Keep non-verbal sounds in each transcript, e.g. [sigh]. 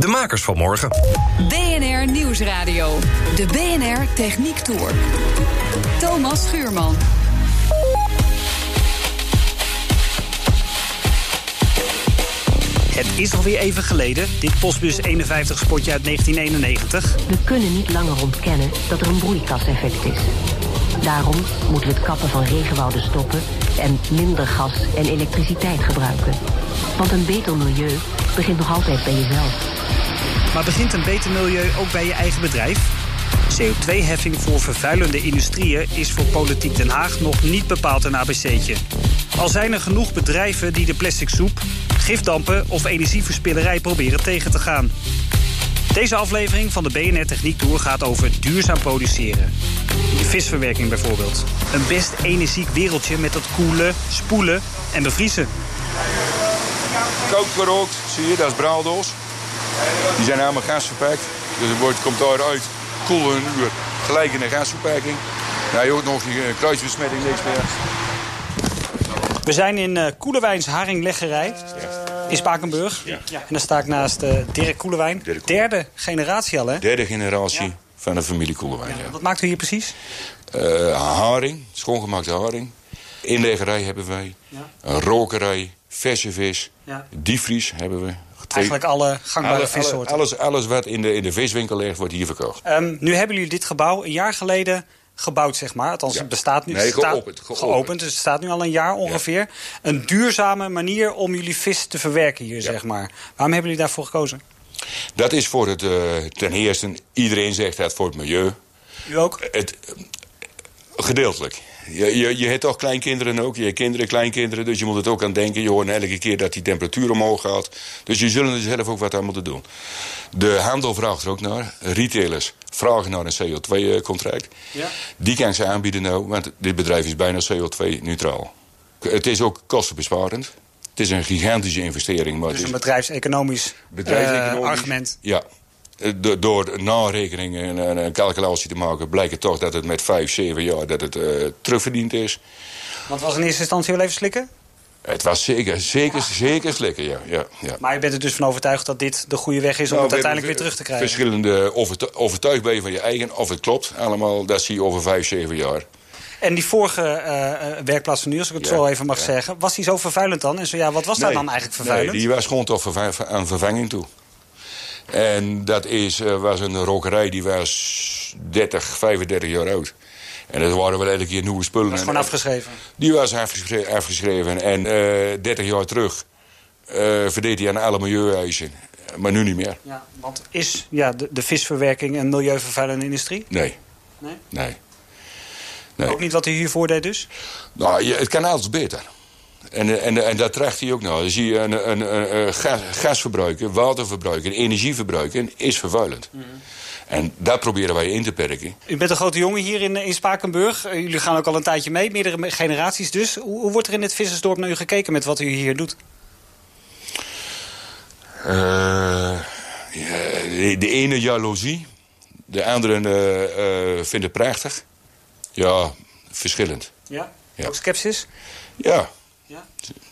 De makers van morgen. BNR Nieuwsradio. De BNR Techniek Tour. Thomas Schuurman. Het is alweer even geleden, dit Postbus 51 spotje uit 1991. We kunnen niet langer ontkennen dat er een broeikaseffect is. Daarom moeten we het kappen van regenwouden stoppen en minder gas en elektriciteit gebruiken. Want een beter milieu begint nog altijd bij jezelf. Maar begint een beter milieu ook bij je eigen bedrijf? CO2-heffing voor vervuilende industrieën is voor Politiek Den Haag nog niet bepaald een ABC'tje. Al zijn er genoeg bedrijven die de plastic soep, gifdampen of energieverspillerij proberen tegen te gaan. Deze aflevering van de BNR Techniek Tour gaat over duurzaam produceren. De visverwerking bijvoorbeeld. Een best energiek wereldje met dat koelen, spoelen en bevriezen. Koud gerookt, zie je, dat is braaldoos. Die zijn helemaal gasverpakt. Dus het wordt, komt daaruit, koelen een uur, gelijk in een gasverpakking. Nou, je hoort nog je kruisbesmetting, niks meer. We zijn in uh, Koelewijns Haringleggerij in Spakenburg. Ja. En daar sta ik naast uh, Dirk Koelewijn. Dirk Derde generatie al, hè? Derde generatie van de familie Koelewijn, ja. Wat maakt u hier precies? Eh, haring, schoongemaakte haring. Inleggerij hebben wij. Een rokerij, verse vis. Ja. Diepvries hebben we. Eigenlijk alle gangbare Alle- vissoorten. Alles, alles wat in de, in de viswinkel ligt, wordt hier verkocht. Ehm, nu hebben jullie dit gebouw een jaar geleden gebouwd, zeg maar. Althans, Ja. het bestaat nu. Nee, geopend, geopend. dus het staat nu al een jaar ongeveer. Een duurzame manier om jullie vis te verwerken hier, zeg maar. Waarom hebben jullie daarvoor gekozen? Dat is voor het, eh, ten eerste, iedereen zegt dat voor het milieu. U ook? Het, eh, gedeeltelijk. Je, je, je hebt toch kleinkinderen ook, je hebt kinderen, kleinkinderen... dus je moet het ook aan denken. Je hoort elke keer dat die temperatuur omhoog gaat. Dus je zullen er zelf ook wat aan moeten doen. De handel vraagt er ook naar. Retailers vragen naar een CO2-contract. Ja. Die kan ze aanbieden nou, want dit bedrijf is bijna CO2-neutraal. Het is ook kostenbesparend. Het is een gigantische investering. Maar Dus het een is bedrijfseconomisch, bedrijfseconomisch- eh, argument. Ja. Do- Door narekeningen en een, calculatie te maken... blijkt het toch dat het met vijf, zeven jaar dat het, eh, terugverdiend is. Want was in eerste instantie wel even slikken? Het was zeker, zeker, zeker slikken, ja. ja, ja. Maar je bent er dus van overtuigd dat dit de goede weg is om Nou, het uiteindelijk weer terug te krijgen. Verschillende overtu- overtuigd ben je van je eigen, of het klopt. Allemaal, dat zie je over vijf, zeven jaar. En die vorige eh, eh, werkplaats van nu, als ik het Ja, zo even mag ja. zeggen... was die zo vervuilend dan? En zo ja, wat was daar dan eigenlijk vervuilend? Nee, die was gewoon toch aan vervanging toe. En dat is, eh, was een rokerij die was 30, 35 jaar oud. En dat waren wel elke keer nieuwe spullen. Dat is En- gewoon afgeschreven. Die was afgeschre- afgeschreven. En eh 30 jaar terug eh verdeed hij aan alle milieueisen. Maar nu niet meer. Ja, want is ja, de, de visverwerking een milieuvervuilende industrie? Nee. Nee? Nee. nee. Ook niet wat u hiervoor deed dus? Nou, het kan altijd beter. En, eh, en, en dat tracht hij ook nou. Dan zie je een, een, een, een gas, gasverbruiken, waterverbruiken, energieverbruiken is vervuilend. Mhm. En dat proberen wij in te perken. U bent een grote jongen hier in, in Spakenburg. Eh, Jullie gaan ook al een tijdje mee, meerdere generaties dus. Hoe, hoe wordt er in het vissersdorp naar u gekeken met wat u hier doet? Eh, ja, de, de ene jaloezie, de andere eh, vindt het prachtig. Ja, verschillend. Ja? Ja. Ook sceptisch? Ja. Ja.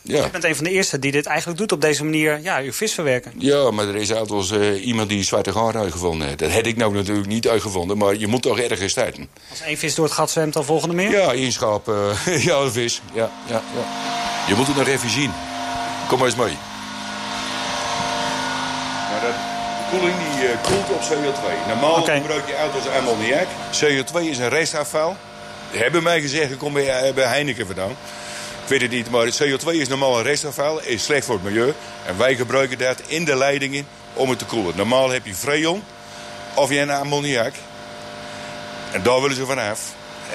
Ja. U bent een van de eerste die dit eigenlijk doet op deze manier. Ja, uw vis verwerken. Ja, maar er is altijd uh, iemand die zwarte gaar uitgevonden heeft. Dat heb ik nou natuurlijk niet uitgevonden, maar je moet toch ergens starten. Als één vis door het gat zwemt, dan volgende meer? Ja, één schap, uh, [laughs] ja, een vis. Ja, ja, ja. Je moet het nog even zien. Kom maar eens mee. Nou, dat, de koeling die uh, koelt op CO2. Normaal gebruik je uit als ammoniak. CO2 is een restafval. Hebben mij gezegd, ik kom bij, bij Heineken vandaan. Ik weet het niet, maar het CO2 is normaal een restafval, is slecht voor het milieu. En wij gebruiken dat in de leidingen om het te koelen. Normaal heb je freon of je een ammoniak. En daar willen ze vanaf.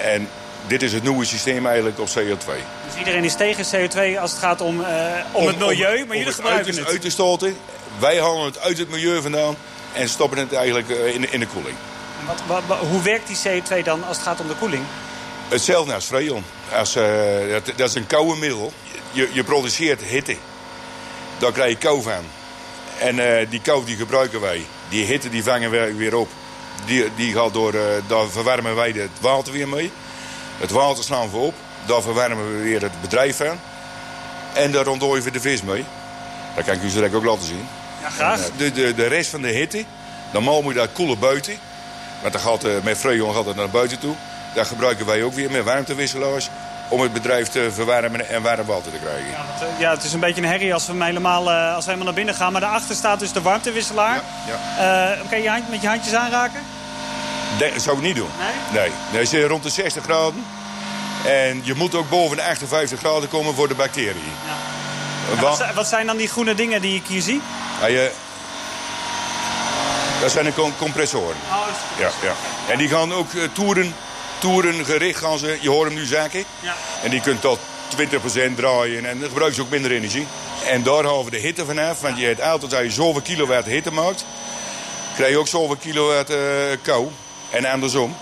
En dit is het nieuwe systeem eigenlijk op CO2. Dus iedereen is tegen CO2 als het gaat om, uh, om, het milieu, maar jullie het gebruiken uit, het. uit te stoten. Wij halen het uit het milieu vandaan en stoppen het eigenlijk uh, in, in de koeling. Wat, wat, hoe werkt die CO2 dan als het gaat om de koeling? Hetzelfde als freon. Als, uh, dat, dat, is een koude middel. Je, je produceert hitte. Daar krijg je kou van. En uh, die kou die gebruiken wij. Die hitte die vangen we weer op. Die, die gaat door, uh, daar verwarmen wij het water weer mee. Het water slaan we op. Daar verwarmen we weer het bedrijf van. En daar ontdooien we de vis mee. Dat kan ik u zo direct ook laten zien. Ja, graag. En, de, de, de rest van de hitte, normaal moet je dat koelen buiten. Want dan gaat, met freon gaat het naar buiten toe. Daar gebruiken wij ook weer met warmtewisselaars om het bedrijf te verwarmen en warm water te krijgen. Ja, want, ja, het is een beetje een herrie als we, helemaal, uh, als we helemaal naar binnen gaan. Maar daarachter staat dus de warmtewisselaar. Ja, ja. Uh, kan je hand, met je handjes aanraken? Dat zou ik niet doen. Nee? Nee. nee zit rond de 60 graden. En je moet ook boven de 58 graden komen voor de bacteriën. Ja. Wat, wat, zijn dan die groene dingen die ik hier zie? Ja, je, dat zijn de compressoren. Oh, ja, ja. En die gaan ook toeren toeren gericht gaan ze, je hoort hem nu zakken. Ja. En die kunt tot 20% draaien en dan gebruiken ze ook minder energie. En daar halen we de hitte vanaf, want je hebt altijd als je zoveel kilowatt hitte maakt, krijg je ook zoveel kilowatt uh, kou. En andersom.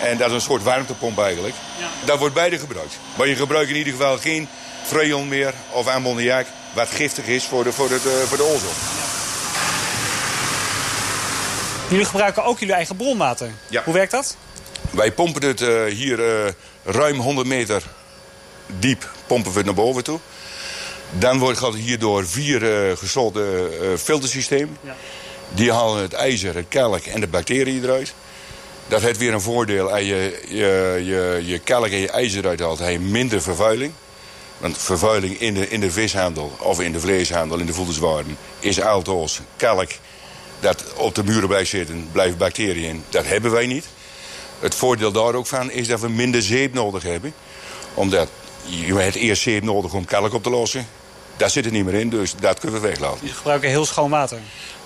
En dat is een soort warmtepomp eigenlijk. Ja. Dat wordt beide gebruikt. Maar je gebruikt in ieder geval geen freon meer of ammoniak, wat giftig is voor de, voor de voor de ozon. Jullie gebruiken ook jullie eigen bronwater. Ja. Hoe werkt dat? Wij pompen het uh, hier uh, ruim 100 meter diep pompen we het naar boven toe. Dan wordt, gaat het hier door vier uh, gesloten filtersystemen. Ja. Die halen het ijzer, het kalk en de bacteriën eruit. Dat heeft weer een voordeel. Als je je, je, je kalk en je ijzer eruit haalt, heb je minder vervuiling. Want vervuiling in de, in de vishandel of in de vleeshandel, in de voedingswaarden... is altoos kalk dat op de muren blijft zitten, blijven bacteriën in. Dat hebben wij niet. Het voordeel daar ook van is dat we minder zeep nodig hebben. Omdat je hebt eerst zeep nodig om kalk op te lossen. Daar zit er niet meer in, dus dat kunnen we weglaten. Jullie gebruiken heel schoon water?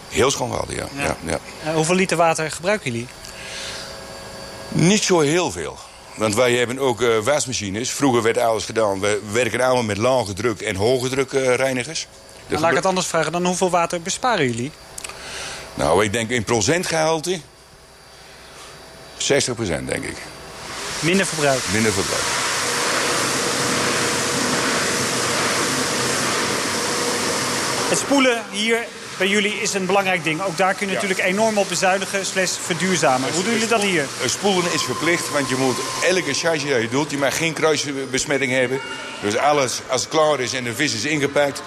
Heel schoon water, ja. Ja. ja, ja. Uh, hoeveel liter water gebruiken jullie? Niet zo heel veel. Want wij hebben ook uh, wasmachines. Vroeger werd alles gedaan. We werken allemaal met lage druk en hoge druk uh, reinigers. Dan laat ik het anders vragen. Dan hoeveel water besparen jullie? Nou, ik denk in procentgehalte 60% denk ik. Minder verbruik? Minder verbruik. Het spoelen hier bij jullie is een belangrijk ding. Ook daar kun je Ja. natuurlijk enorm op bezuinigen slash verduurzamen. Hoe doen jullie dat hier? Een Spoelen is verplicht, want je moet elke charge dat je doet... die mag geen kruisbesmetting hebben. Dus alles, als het klaar is en de vis is ingepakt...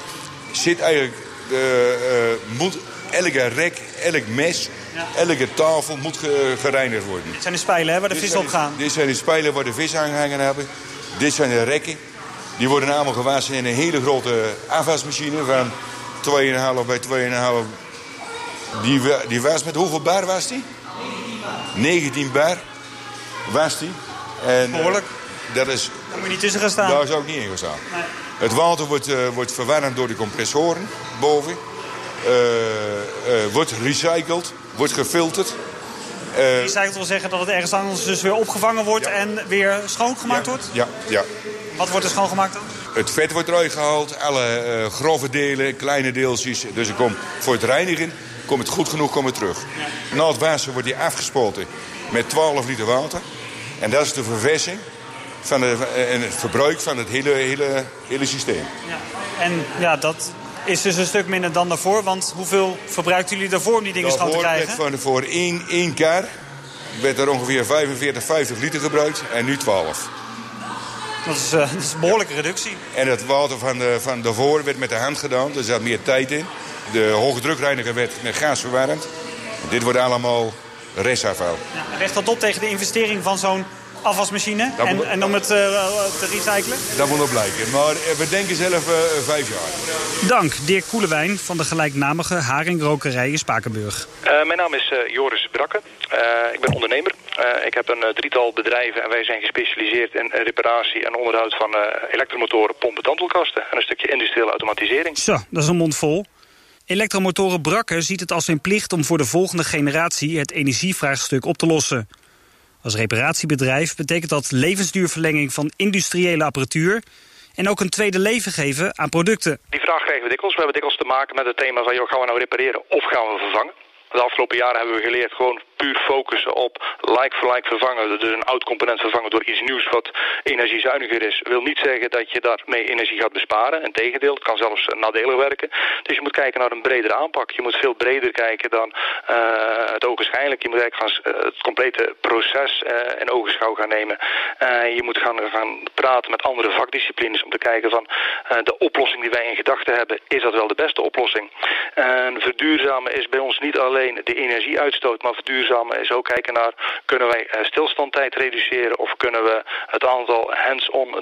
zit eigenlijk... De, uh, moet elke rek, elk mes. Elke tafel moet ge- gereinigd worden. Dit zijn de spijlen hè, waar de Dit zijn op gaan. Dit zijn de spijlen waar de vis aangehangen hebben. Dit zijn de rekken. Die worden allemaal gewassen in een hele grote afwasmachine van 2,5 bij 2,5. Die, die was met hoeveel bar was die? 19 bar was die. En, eh, Behoorlijk. dat is, Daar moet je niet tussen gaan staan. daar zou ik niet in gaan staan. Nee. Het water wordt, eh, wordt verwarmd door de compressoren boven. Eh, wordt recycled, wordt gefilterd. Eh, Recycled wil zeggen dat het ergens anders dus weer opgevangen wordt Ja. en weer schoongemaakt ja, wordt? Ja, ja. Wat wordt er schoongemaakt dan? Het vet wordt eruit gehaald, alle eh, grove delen, kleine deeltjes. Dus er komt, voor het reinigen komt het goed genoeg komt het terug. Na het wassen wordt die afgespoten met 12 liter water. En dat is de verversing van de, en het verbruik van het hele, hele, hele systeem. Ja. En ja, dat is dus een stuk minder dan daarvoor. Want hoeveel verbruikt jullie daarvoor om die dingen schoon te Daarvoor krijgen? werd voor, voor één, één kar werd er ongeveer 45, 50 liter gebruikt en nu 12. Dat is, eh, dat is een behoorlijke reductie. En het water van, de, van daarvoor werd met de hand gedaan, dus er zat meer tijd in. De hoge drukreiniger werd met gas verwarmd. Dit wordt allemaal restafval. Ja, recht dat op tegen de investering van zo'n afwasmachine. Dat En, en om het eh, te recyclen. Dat moet nog blijken. Maar eh, we denken zelf eh, vijf jaar. Dank, Dirk Koelewijn van de gelijknamige Haringrokerij in Spakenburg. Eh, mijn naam is eh, Joris Brakke. Eh, ik ben ondernemer. Eh, ik heb een drietal bedrijven en wij zijn gespecialiseerd in reparatie en onderhoud van eh, elektromotoren, pompen, tandwielkasten en een stukje industriële automatisering. Zo, dat is een mond vol. Elektromotoren Brakke ziet het als zijn plicht om voor de volgende generatie het energievraagstuk op te lossen. Als reparatiebedrijf betekent dat levensduurverlenging van industriële apparatuur en ook een tweede leven geven aan producten. Die vraag krijgen we dikwijls. We hebben dikwijls te maken met het thema van joh, gaan we nou repareren of gaan we vervangen. De afgelopen jaren hebben we geleerd gewoon puur focussen op like-for-like vervangen, dus een oud component vervangen door iets nieuws wat energiezuiniger is, wil niet zeggen dat je daarmee energie gaat besparen. Integendeel, het kan zelfs nadelig werken. Dus je moet kijken naar een bredere aanpak. Je moet veel breder kijken dan uh, het ogenschijnlijk. Je moet eigenlijk gaan, uh, het complete proces uh, in ogenschouw gaan nemen. je moet gaan, gaan praten met andere vakdisciplines om te kijken van de oplossing die wij in gedachten hebben, is dat wel de beste oplossing? En verduurzamen is bij ons niet alleen de energieuitstoot, maar verduurzamen is ook kijken naar kunnen wij stilstandtijd reduceren of kunnen we het aantal hands-on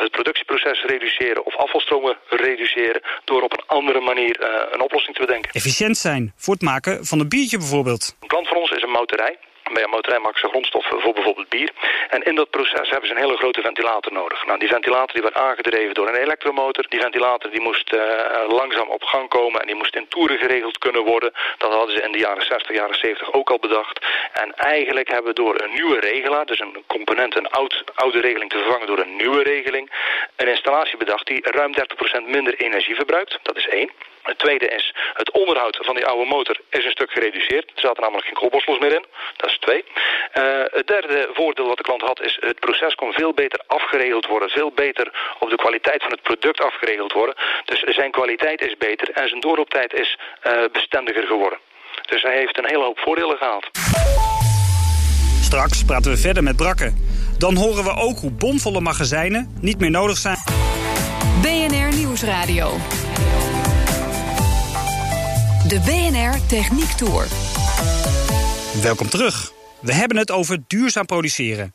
het productieproces reduceren of afvalstromen reduceren door op een andere manier een oplossing te bedenken. Efficiënt zijn voor het maken van een biertje bijvoorbeeld. Een klant van ons is een motorij. Bij een ze grondstoffen voor bijvoorbeeld bier. En in dat proces hebben ze een hele grote ventilator nodig. Nou, die ventilator die werd aangedreven door een elektromotor. Die ventilator die moest uh, langzaam op gang komen en die moest in toeren geregeld kunnen worden. Dat hadden ze in de jaren 60, jaren 70 ook al bedacht. En eigenlijk hebben we door een nieuwe regelaar, dus een component, een oud, oude regeling te vervangen door een nieuwe regeling, een installatie bedacht die ruim 30% minder energie verbruikt. Dat is één. Het tweede is, het onderhoud van die oude motor is een stuk gereduceerd. Er zaten namelijk geen kopboslos meer in. Dat is twee. Uh, het derde voordeel wat de klant had is, het proces kon veel beter afgeregeld worden. Veel beter op de kwaliteit van het product afgeregeld worden. Dus zijn kwaliteit is beter en zijn doorlooptijd is uh, bestendiger geworden. Dus hij heeft een hele hoop voordelen gehad. Straks praten we verder met Brakke. Dan horen we ook hoe bomvolle magazijnen niet meer nodig zijn. BNR Nieuwsradio. De BNR Techniek Tour. Welkom terug. We hebben het over duurzaam produceren.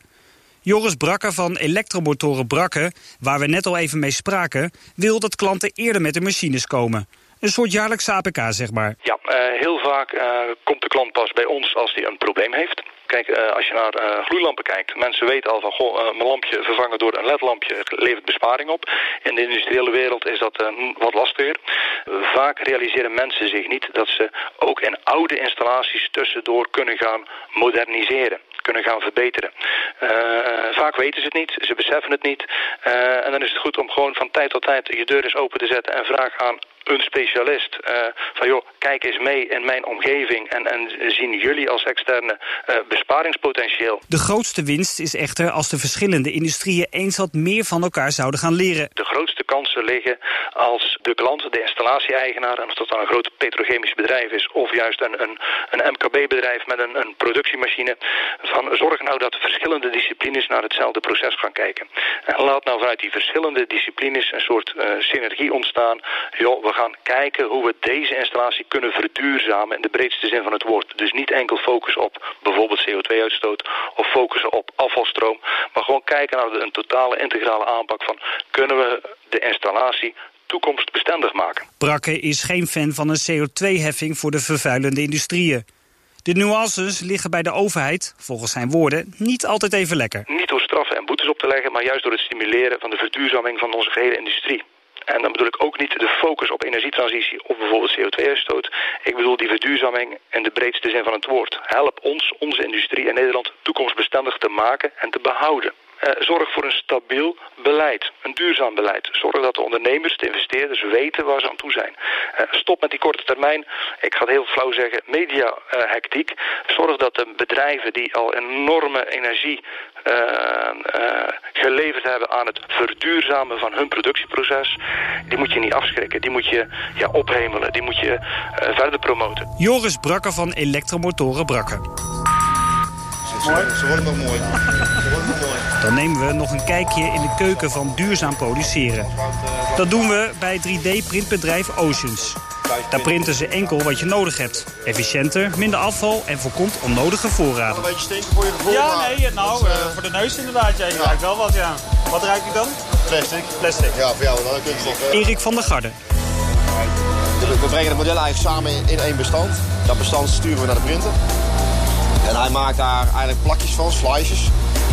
Joris Brakke van Elektromotoren Brakke, waar we net al even mee spraken... wil dat klanten eerder met de machines komen. Een soort jaarlijks APK, zeg maar. Ja, uh, heel vaak uh, komt de klant pas bij ons als hij een probleem heeft. Kijk, uh, als je naar uh, gloeilampen kijkt, mensen weten al van, goh, uh, mijn lampje vervangen door een ledlampje levert besparing op. In de industriële wereld is dat wat lastiger. vaak realiseren mensen zich niet dat ze ook in oude installaties tussendoor kunnen gaan moderniseren kunnen gaan verbeteren. Vaak weten ze het niet, ze beseffen het niet. En dan is het goed om gewoon van tijd tot tijd je deur eens open te zetten en vraag aan een specialist. Uh, van joh, kijk eens mee in mijn omgeving en, en zien jullie als externe uh, besparingspotentieel. De grootste winst is echter als de verschillende industrieën eens wat meer van elkaar zouden gaan leren. De grootste kansen liggen als de klant, de installatie-eigenaar, en of dat dan een groot petrochemisch bedrijf is of juist een, een, een MKB-bedrijf met een, een productiemachine, van zorg nou dat verschillende disciplines naar hetzelfde proces gaan kijken. En laat nou vanuit die verschillende disciplines een soort uh, synergie ontstaan. Joh, we gaan kijken hoe we deze installatie kunnen verduurzamen in de breedste zin van het woord. Dus niet enkel focus op bijvoorbeeld CO2-uitstoot of focussen op afvalstroom, maar gewoon kijken naar een totale integrale aanpak van kunnen we de installatie toekomstbestendig maken. Brakke is geen fan van een CO2-heffing voor de vervuilende industrieën. De nuances liggen bij de overheid, volgens zijn woorden, niet altijd even lekker. Niet door straffen en boetes op te leggen, maar juist door het stimuleren van de verduurzaming van onze gehele industrie. En dan bedoel ik ook niet de focus op energietransitie of bijvoorbeeld CO2-uitstoot. Ik bedoel die verduurzaming in de breedste zin van het woord. Help ons, onze industrie in Nederland, toekomstbestendig te maken en te behouden. Uh, zorg voor een stabiel beleid, een duurzaam beleid. Zorg dat de ondernemers, de investeerders weten waar ze aan toe zijn. Uh, stop met die korte termijn, ik ga het heel flauw zeggen, media-hectiek. Uh, Zorg dat de bedrijven die al enorme energie geleverd hebben aan het verduurzamen van hun productieproces, die moet je niet afschrikken. Die moet je ja, ophemelen, die moet je verder promoten. Joris Brakke van Elektromotoren Brakke. Mooi. Ze worden nog mooi. Ze worden nog mooi. Dan nemen we nog een kijkje in de keuken van duurzaam produceren. Dat doen we bij 3D-printbedrijf Oceans. Daar printen ze enkel wat je nodig hebt. Efficiënter, minder afval en voorkomt onnodige voorraden. Een beetje stinken voor je gevoel. Ja, nee, nou, uh, voor de neus inderdaad. Ja, je ja. ruikt wel wat, ja. Wat ruik ik dan? Plastic. Plastic. Ja, voor jou dan. Kunststof. Uh... Erik van der Garde. We brengen de modellen eigenlijk samen in één bestand. Dat bestand sturen we naar de printer. En hij maakt daar eigenlijk plakjes van, slices.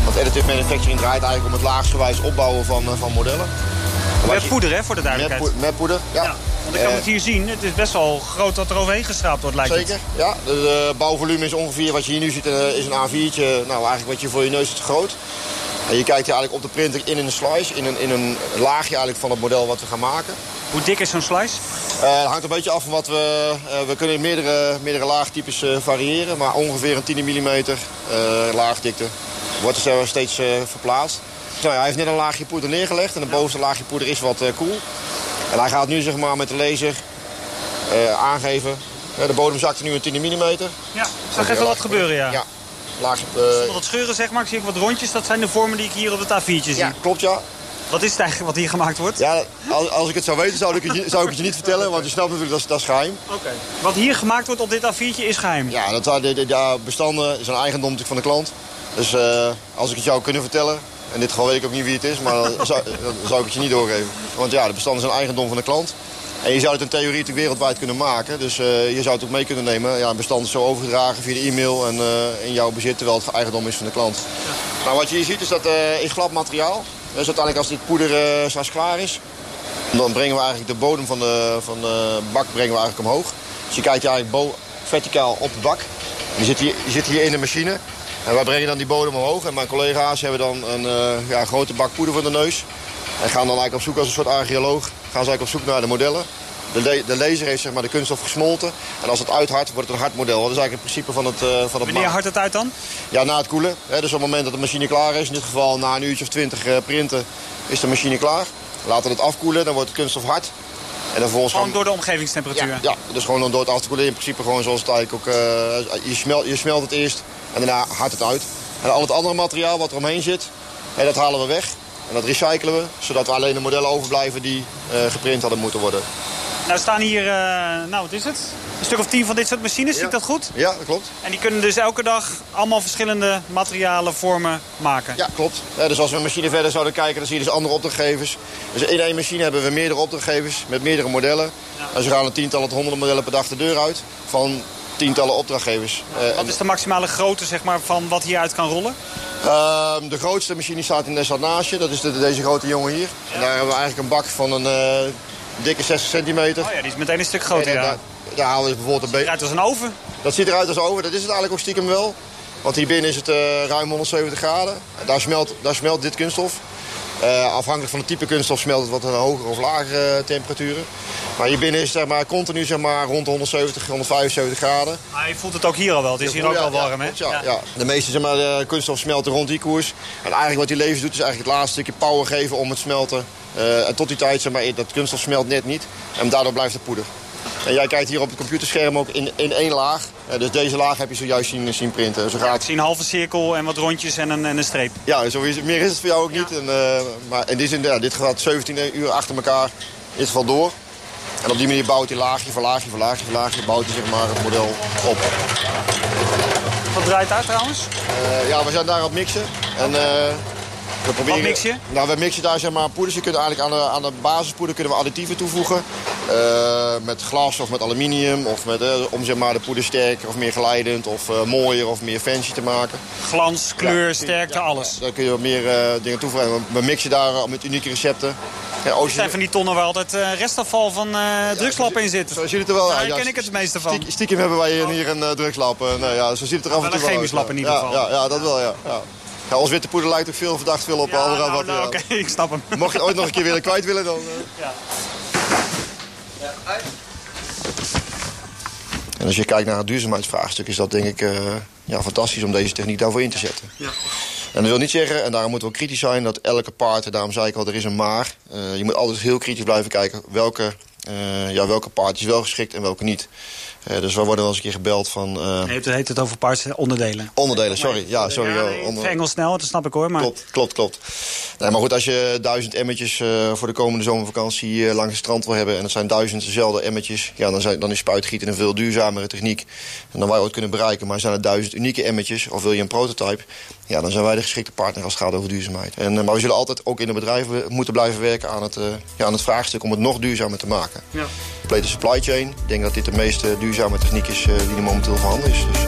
Want additive manufacturing draait eigenlijk om het laagsgewijs opbouwen van, uh, van modellen. Met poeder, hè, voor de duidelijkheid. Met, met poeder, ja. ja. Want ik kan het hier zien, het is best wel groot dat er overheen gestraapt wordt, lijkt Zeker, het. ja. De, de, bouwvolume is ongeveer, wat je hier nu ziet, uh, is een A4'tje. Nou, eigenlijk wat je voor je neus is te groot. En je kijkt hier eigenlijk op de printer in een slice, in een, in een laagje eigenlijk van het model wat we gaan maken. Hoe dik is zo'n slice? Uh, het hangt een beetje af van wat we... Uh, we kunnen meerdere, meerdere laagtypes uh, variëren. Maar ongeveer een 10 mm laagdikte wordt er steeds verplaatst. Nou, ja, hij heeft net een laagje poeder neergelegd. En de bovenste laagje poeder is wat koel. En hij gaat nu zeg maar, met de laser aangeven. de bodem zakt nu een 10 mm. Ja, zag even wat gebeuren, ja. ja. Laagje, Zonder wat scheuren, zeg maar. Ik zie ook wat rondjes. Dat zijn de vormen die ik hier op het A4'tje zie. Ja, klopt, ja. Wat is het eigenlijk wat hier gemaakt wordt? Ja, als, als ik het zou weten zou ik het, zou ik het je niet vertellen, want je snapt natuurlijk dat, dat is geheim. Oké. Wat hier gemaakt wordt op dit A4'tje is geheim? Ja, dat de, de bestanden zijn eigendom van de klant. Dus uh, als ik het jou kunnen vertellen, in dit geval weet ik ook niet wie het is, maar dan [laughs] zou, dan zou ik het je niet doorgeven. Want ja, de bestanden zijn eigendom van de klant. En je zou het in theorie natuurlijk wereldwijd kunnen maken. Dus uh, je zou het ook mee kunnen nemen. Ja, een bestand is zo overgedragen via de e-mail en uh, in jouw bezit, terwijl het eigendom is van de klant. Ja. Nou, wat je hier ziet is dat uh, glad materiaal. Dus uiteindelijk als dit poeder straks klaar is, dan brengen we eigenlijk de bodem van de, van de bak brengen we eigenlijk omhoog. Dus je kijkt eigenlijk verticaal op de bak. Die zit, hier, die zit hier in de machine. En wij brengen dan die bodem omhoog. En mijn collega's hebben dan een uh, ja, grote bak poeder voor de neus. En gaan dan eigenlijk op zoek als een soort archeoloog. Gaan ze eigenlijk op zoek naar de modellen. De, de laser heeft zeg maar, de kunststof gesmolten. En als het uithardt, wordt het een hard model. Dat is eigenlijk het principe van het, uh, van het Wanneer hardt het uit dan? Ja, na het koelen. Hè, dus op het moment dat de machine klaar is, in dit geval na een uurtje of twintig uh, printen, is de machine klaar. Laten we het afkoelen, dan wordt de kunststof hard. En dan gewoon, gewoon door de omgevingstemperatuur? Ja, ja, dus gewoon door het af te koelen. In principe gewoon zoals het eigenlijk ook... Uh, je, smelt, je smelt het eerst en daarna hardt het uit. En al het andere materiaal wat er omheen zit, dat halen we weg. En dat recyclen we, zodat we alleen de modellen overblijven die geprint hadden moeten worden. Nou staan hier, uh, nou wat is het? Een stuk of tien van dit soort machines, zie ik dat goed? Ja, dat klopt. En die kunnen dus elke dag allemaal verschillende materialen, vormen maken? Ja, klopt. dus als we een machine verder zouden kijken, dan zie je dus andere opdrachtgevers. Dus in één machine hebben we meerdere opdrachtgevers met meerdere modellen. Ja. En ze gaan een tientallen tot honderden modellen per dag de deur uit. Van tientallen opdrachtgevers. Uh, wat is de maximale grootte zeg maar, van wat hieruit kan rollen? Uh, de grootste machine staat in de naast je. Dat is de, deze grote jongen hier. En daar hebben we eigenlijk een bak van een uh, dikke 60 centimeter. Oh ja, die is meteen een stuk groter, ja. Halen we bijvoorbeeld een beetje... Eruit als een oven. Dat ziet eruit als een oven, dat is het eigenlijk ook stiekem wel. Want hier binnen is het uh, ruim 170 graden. Daar smelt, daar smelt dit kunststof. Uh, afhankelijk van het type kunststof smelt het wat een hogere of lagere temperaturen. Maar hier binnen is het zeg maar, continu zeg maar, rond de 170, 175 graden. Maar je voelt het ook hier al wel. Het is hier ook al warm, hè? Ja, ja. De meeste zeg maar, de kunststof smelten rond die koers. En eigenlijk wat die levens doet is eigenlijk het laatste stukje power geven om het smelten. Uh, en tot die tijd, zeg maar, dat kunststof smelt net niet. En daardoor blijft het poeder. En jij kijkt hier op het computerscherm ook in, in één laag. Uh, dus deze laag heb je zojuist zien, zien printen. Zo gaat... ik zie een halve cirkel en wat rondjes en een, en een streep. Ja, zo is, meer is het voor jou ook niet. En, uh, maar in die zin, ja, dit gaat 17 uur achter elkaar in ieder geval door. En op die manier bouwt hij laagje voor laagje voor laagje voor laagje... bouwt hij zeg maar, het model op. Wat draait daar trouwens? Uh, ja, we zijn daar aan het mixen. En, we proberen, Wat mix je? Nou, we mixen daar zeg maar poeders. Je kunt eigenlijk aan de, aan de basispoeder kunnen we additieven toevoegen. Uh, met glas of met aluminium. Of met, uh, om zeg maar, de poeder sterker of meer geleidend. Of uh, mooier of meer fancy te maken. Glans, kleur, ja, sterkte, ja, alles. Ja, daar kun je wat meer dingen toevoegen. We, we mixen daar met unieke recepten. Ja, het zijn van die tonnen waar altijd restafval van drugslappen in zitten. Zo ziet het er wel Daar ken ik het het meeste van. Stiekem hebben wij hier een drugslap. nou, ja, zo ziet het er af en toe wel uit. een chemisch lap in ieder geval. Ja, ja, dat wel, ja. Ja, als witte poeder lijkt ook veel verdacht veel op ja, andere. Nou, wat, nou, Oké, okay, [laughs] ik snap hem. [laughs] Mocht je ooit nog een keer willen kwijt willen, dan... Uh... Ja. En als je kijkt naar het duurzaamheidsvraagstuk... is dat denk ik uh, ja, fantastisch om deze techniek daarvoor in te zetten. Ja. En dat wil niet zeggen, en daarom moeten we ook kritisch zijn... dat elke paard, daarom zei ik al, er is een maar. Uh, je moet altijd heel kritisch blijven kijken... welke, ja, welke paard is wel geschikt en welke niet. Uh, dus we worden wel eens een keer gebeld van... Uh... Nee, het heet het over parts onderdelen. Onderdelen, sorry. Ja, sorry. Ja, nee, onder... Engels snel, dat snap ik hoor. Maar... Klopt, klopt, klopt. Nee, maar goed, als je duizend emmetjes uh, voor de komende zomervakantie langs het strand wil hebben... en het zijn duizend dezelfde emmetjes... Ja, dan, zijn, dan is spuitgieten een veel duurzamere techniek... en dan wij ooit kunnen bereiken. Maar zijn er duizend unieke emmetjes, of wil je een prototype... ja, dan zijn wij de geschikte partner als het gaat over duurzaamheid. En, maar we zullen altijd ook in de bedrijven moeten blijven werken aan het, ja, aan het vraagstuk... om het nog duurzamer te maken. Ja. Complete supply chain. Ik denk dat dit de meest duurzame techniek is uh, die er momenteel voorhanden is. Dus.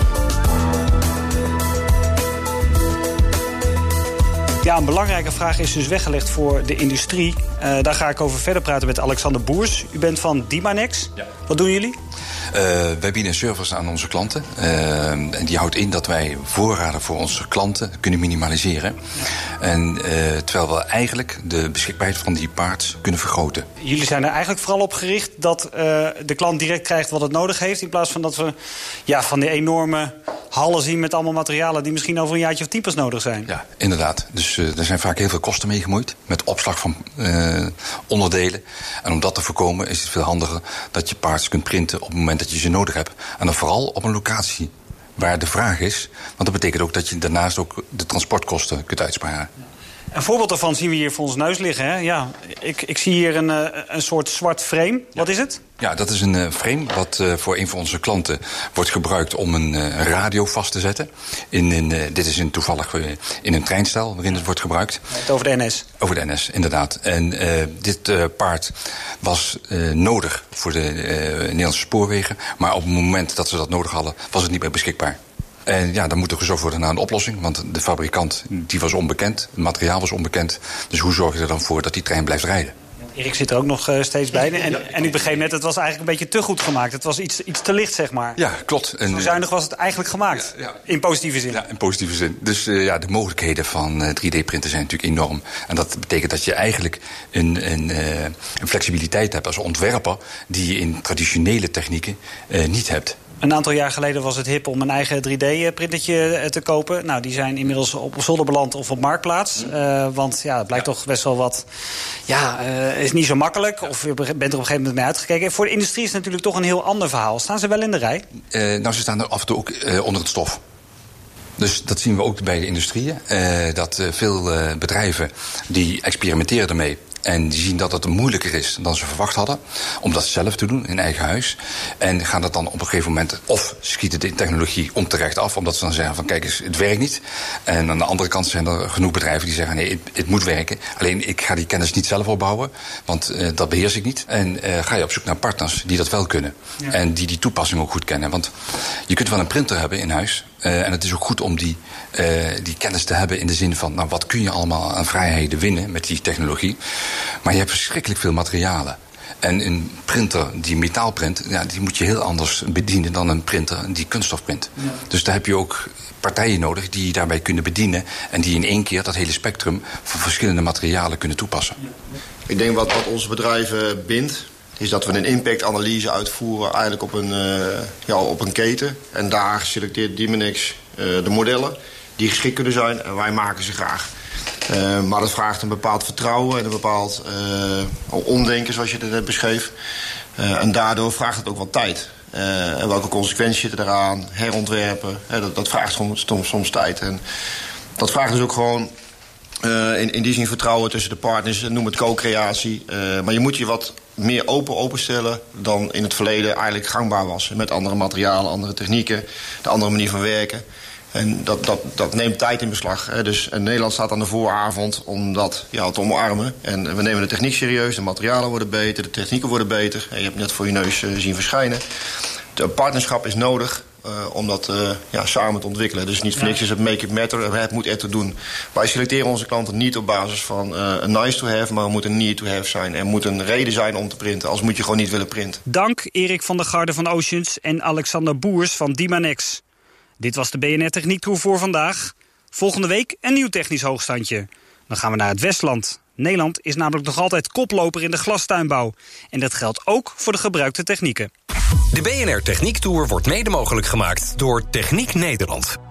Ja, een belangrijke vraag is dus weggelegd voor de industrie. Uh, daar ga ik over verder praten met Alexander Boers. U bent van Dimanex. Ja. Wat doen jullie? Wij bieden een service aan onze klanten. en die houdt in dat wij voorraden voor onze klanten kunnen minimaliseren. En terwijl we eigenlijk de beschikbaarheid van die parts kunnen vergroten. Jullie zijn er eigenlijk vooral op gericht dat de klant direct krijgt wat het nodig heeft... in plaats van dat we ja, van die enorme hallen zien met allemaal materialen... die misschien over een jaartje of tien pas nodig zijn. Ja, inderdaad. Dus er zijn vaak heel veel kosten mee gemoeid... met opslag van onderdelen. En om dat te voorkomen is het veel handiger dat je parts kunt printen... op het moment dat je ze nodig hebt. En dan vooral op een locatie waar de vraag is. Want dat betekent ook dat je daarnaast ook de transportkosten kunt uitsparen. Een voorbeeld daarvan zien we hier voor ons neus liggen. Hè? Ja, ik, ik zie hier een, eh, een soort zwart frame. Wat is het? Ja, dat is een uh, frame wat uh, voor een van onze klanten wordt gebruikt om een radio vast te zetten. In, in, dit is in, toevallig in een treinstel waarin het wordt gebruikt. Over de NS? Over de NS, inderdaad. En dit paard was nodig voor de Nederlandse spoorwegen. Maar op het moment dat ze dat nodig hadden, was het niet meer beschikbaar. En ja, dan moet er gezocht worden naar een oplossing. Want de fabrikant die was onbekend, het materiaal was onbekend. Dus hoe zorg je er dan voor dat die trein blijft rijden? Erik zit er ook nog uh, steeds bij. En, en ik begreep net, het was eigenlijk een beetje te goed gemaakt. Het was iets, iets te licht, zeg maar. Ja, klopt. En, Zo zuinig was het eigenlijk gemaakt. Ja, ja. In positieve zin. Ja, in positieve zin. Dus uh, ja, de mogelijkheden van uh, 3D-printen zijn natuurlijk enorm. En dat betekent dat je eigenlijk een, een, een flexibiliteit hebt als ontwerper... die je in traditionele technieken niet hebt. Een aantal jaar geleden was het hip om een eigen 3D-printertje eh, te kopen. Nou, die zijn inmiddels op zolder beland of op marktplaats. Uh, want ja, het blijkt toch best wel wat... Ja, uh, is niet zo makkelijk. Of je bent er op een gegeven moment mee uitgekeken. Voor de industrie is het natuurlijk toch een heel ander verhaal. Staan ze wel in de rij? Uh, nou, ze staan er af en toe ook onder het stof. Dus dat zien we ook bij de industrieën. dat veel bedrijven die experimenteren ermee en die zien dat het moeilijker is dan ze verwacht hadden. Om dat zelf te doen in eigen huis. En gaan dat dan op een gegeven moment. Of schieten de technologie onterecht af. Omdat ze dan zeggen van kijk eens, het werkt niet. En aan de andere kant zijn er genoeg bedrijven die zeggen nee, het, het moet werken. Alleen ik ga die kennis niet zelf opbouwen. Want uh, dat beheers ik niet. En uh, ga je op zoek naar partners die dat wel kunnen. Ja. En die die toepassing ook goed kennen. Want je kunt wel een printer hebben in huis. Uh, en het is ook goed om die, uh, die kennis te hebben in de zin van... nou, wat kun je allemaal aan vrijheden winnen met die technologie. Maar je hebt verschrikkelijk veel materialen. En een printer die metaal print, ja, die moet je heel anders bedienen... dan een printer die kunststof print. Ja. Dus daar heb je ook partijen nodig die je daarbij kunnen bedienen... en die in één keer dat hele spectrum van verschillende materialen kunnen toepassen. Ik denk wat, wat onze bedrijven bindt is dat we een impactanalyse uitvoeren eigenlijk op een, uh, ja, op een keten. En daar selecteert Dimenix uh, de modellen die geschikt kunnen zijn en wij maken ze graag. Uh, maar dat vraagt een bepaald vertrouwen en een bepaald omdenken zoals je het net beschreef. en daardoor vraagt het ook wat tijd. en welke consequenties zitten eraan, herontwerpen, dat, dat, vraagt soms, soms tijd. En dat vraagt dus ook gewoon uh, in, in die zin vertrouwen tussen de partners, noem het co-creatie. Uh, maar je moet je wat meer open openstellen dan in het verleden eigenlijk gangbaar was. Met andere materialen, andere technieken, de andere manier van werken. En dat, dat, dat neemt tijd in beslag. Hè. Dus Nederland staat aan de vooravond om dat ja, te omarmen. En we nemen de techniek serieus, de materialen worden beter, de technieken worden beter. En je hebt net voor je neus zien verschijnen. De partnerschap is nodig. Uh, om dat uh, ja, samen te ontwikkelen. Dus niet voor niks is het make it matter, het moet ertoe doen. Wij selecteren onze klanten niet op basis van uh, een nice to have... maar het moet een need to have zijn. Er moet een reden zijn om te printen, als moet je gewoon niet willen printen. Dank Erik van der Garde van Oceans en Alexander Boers van Dimanex. Dit was de BNR Techniek Tour voor vandaag. Volgende week een nieuw technisch hoogstandje. Dan gaan we naar het Westland. Nederland is namelijk nog altijd koploper in de glastuinbouw. En dat geldt ook voor de gebruikte technieken. De BNR Techniek Tour wordt mede mogelijk gemaakt door Techniek Nederland.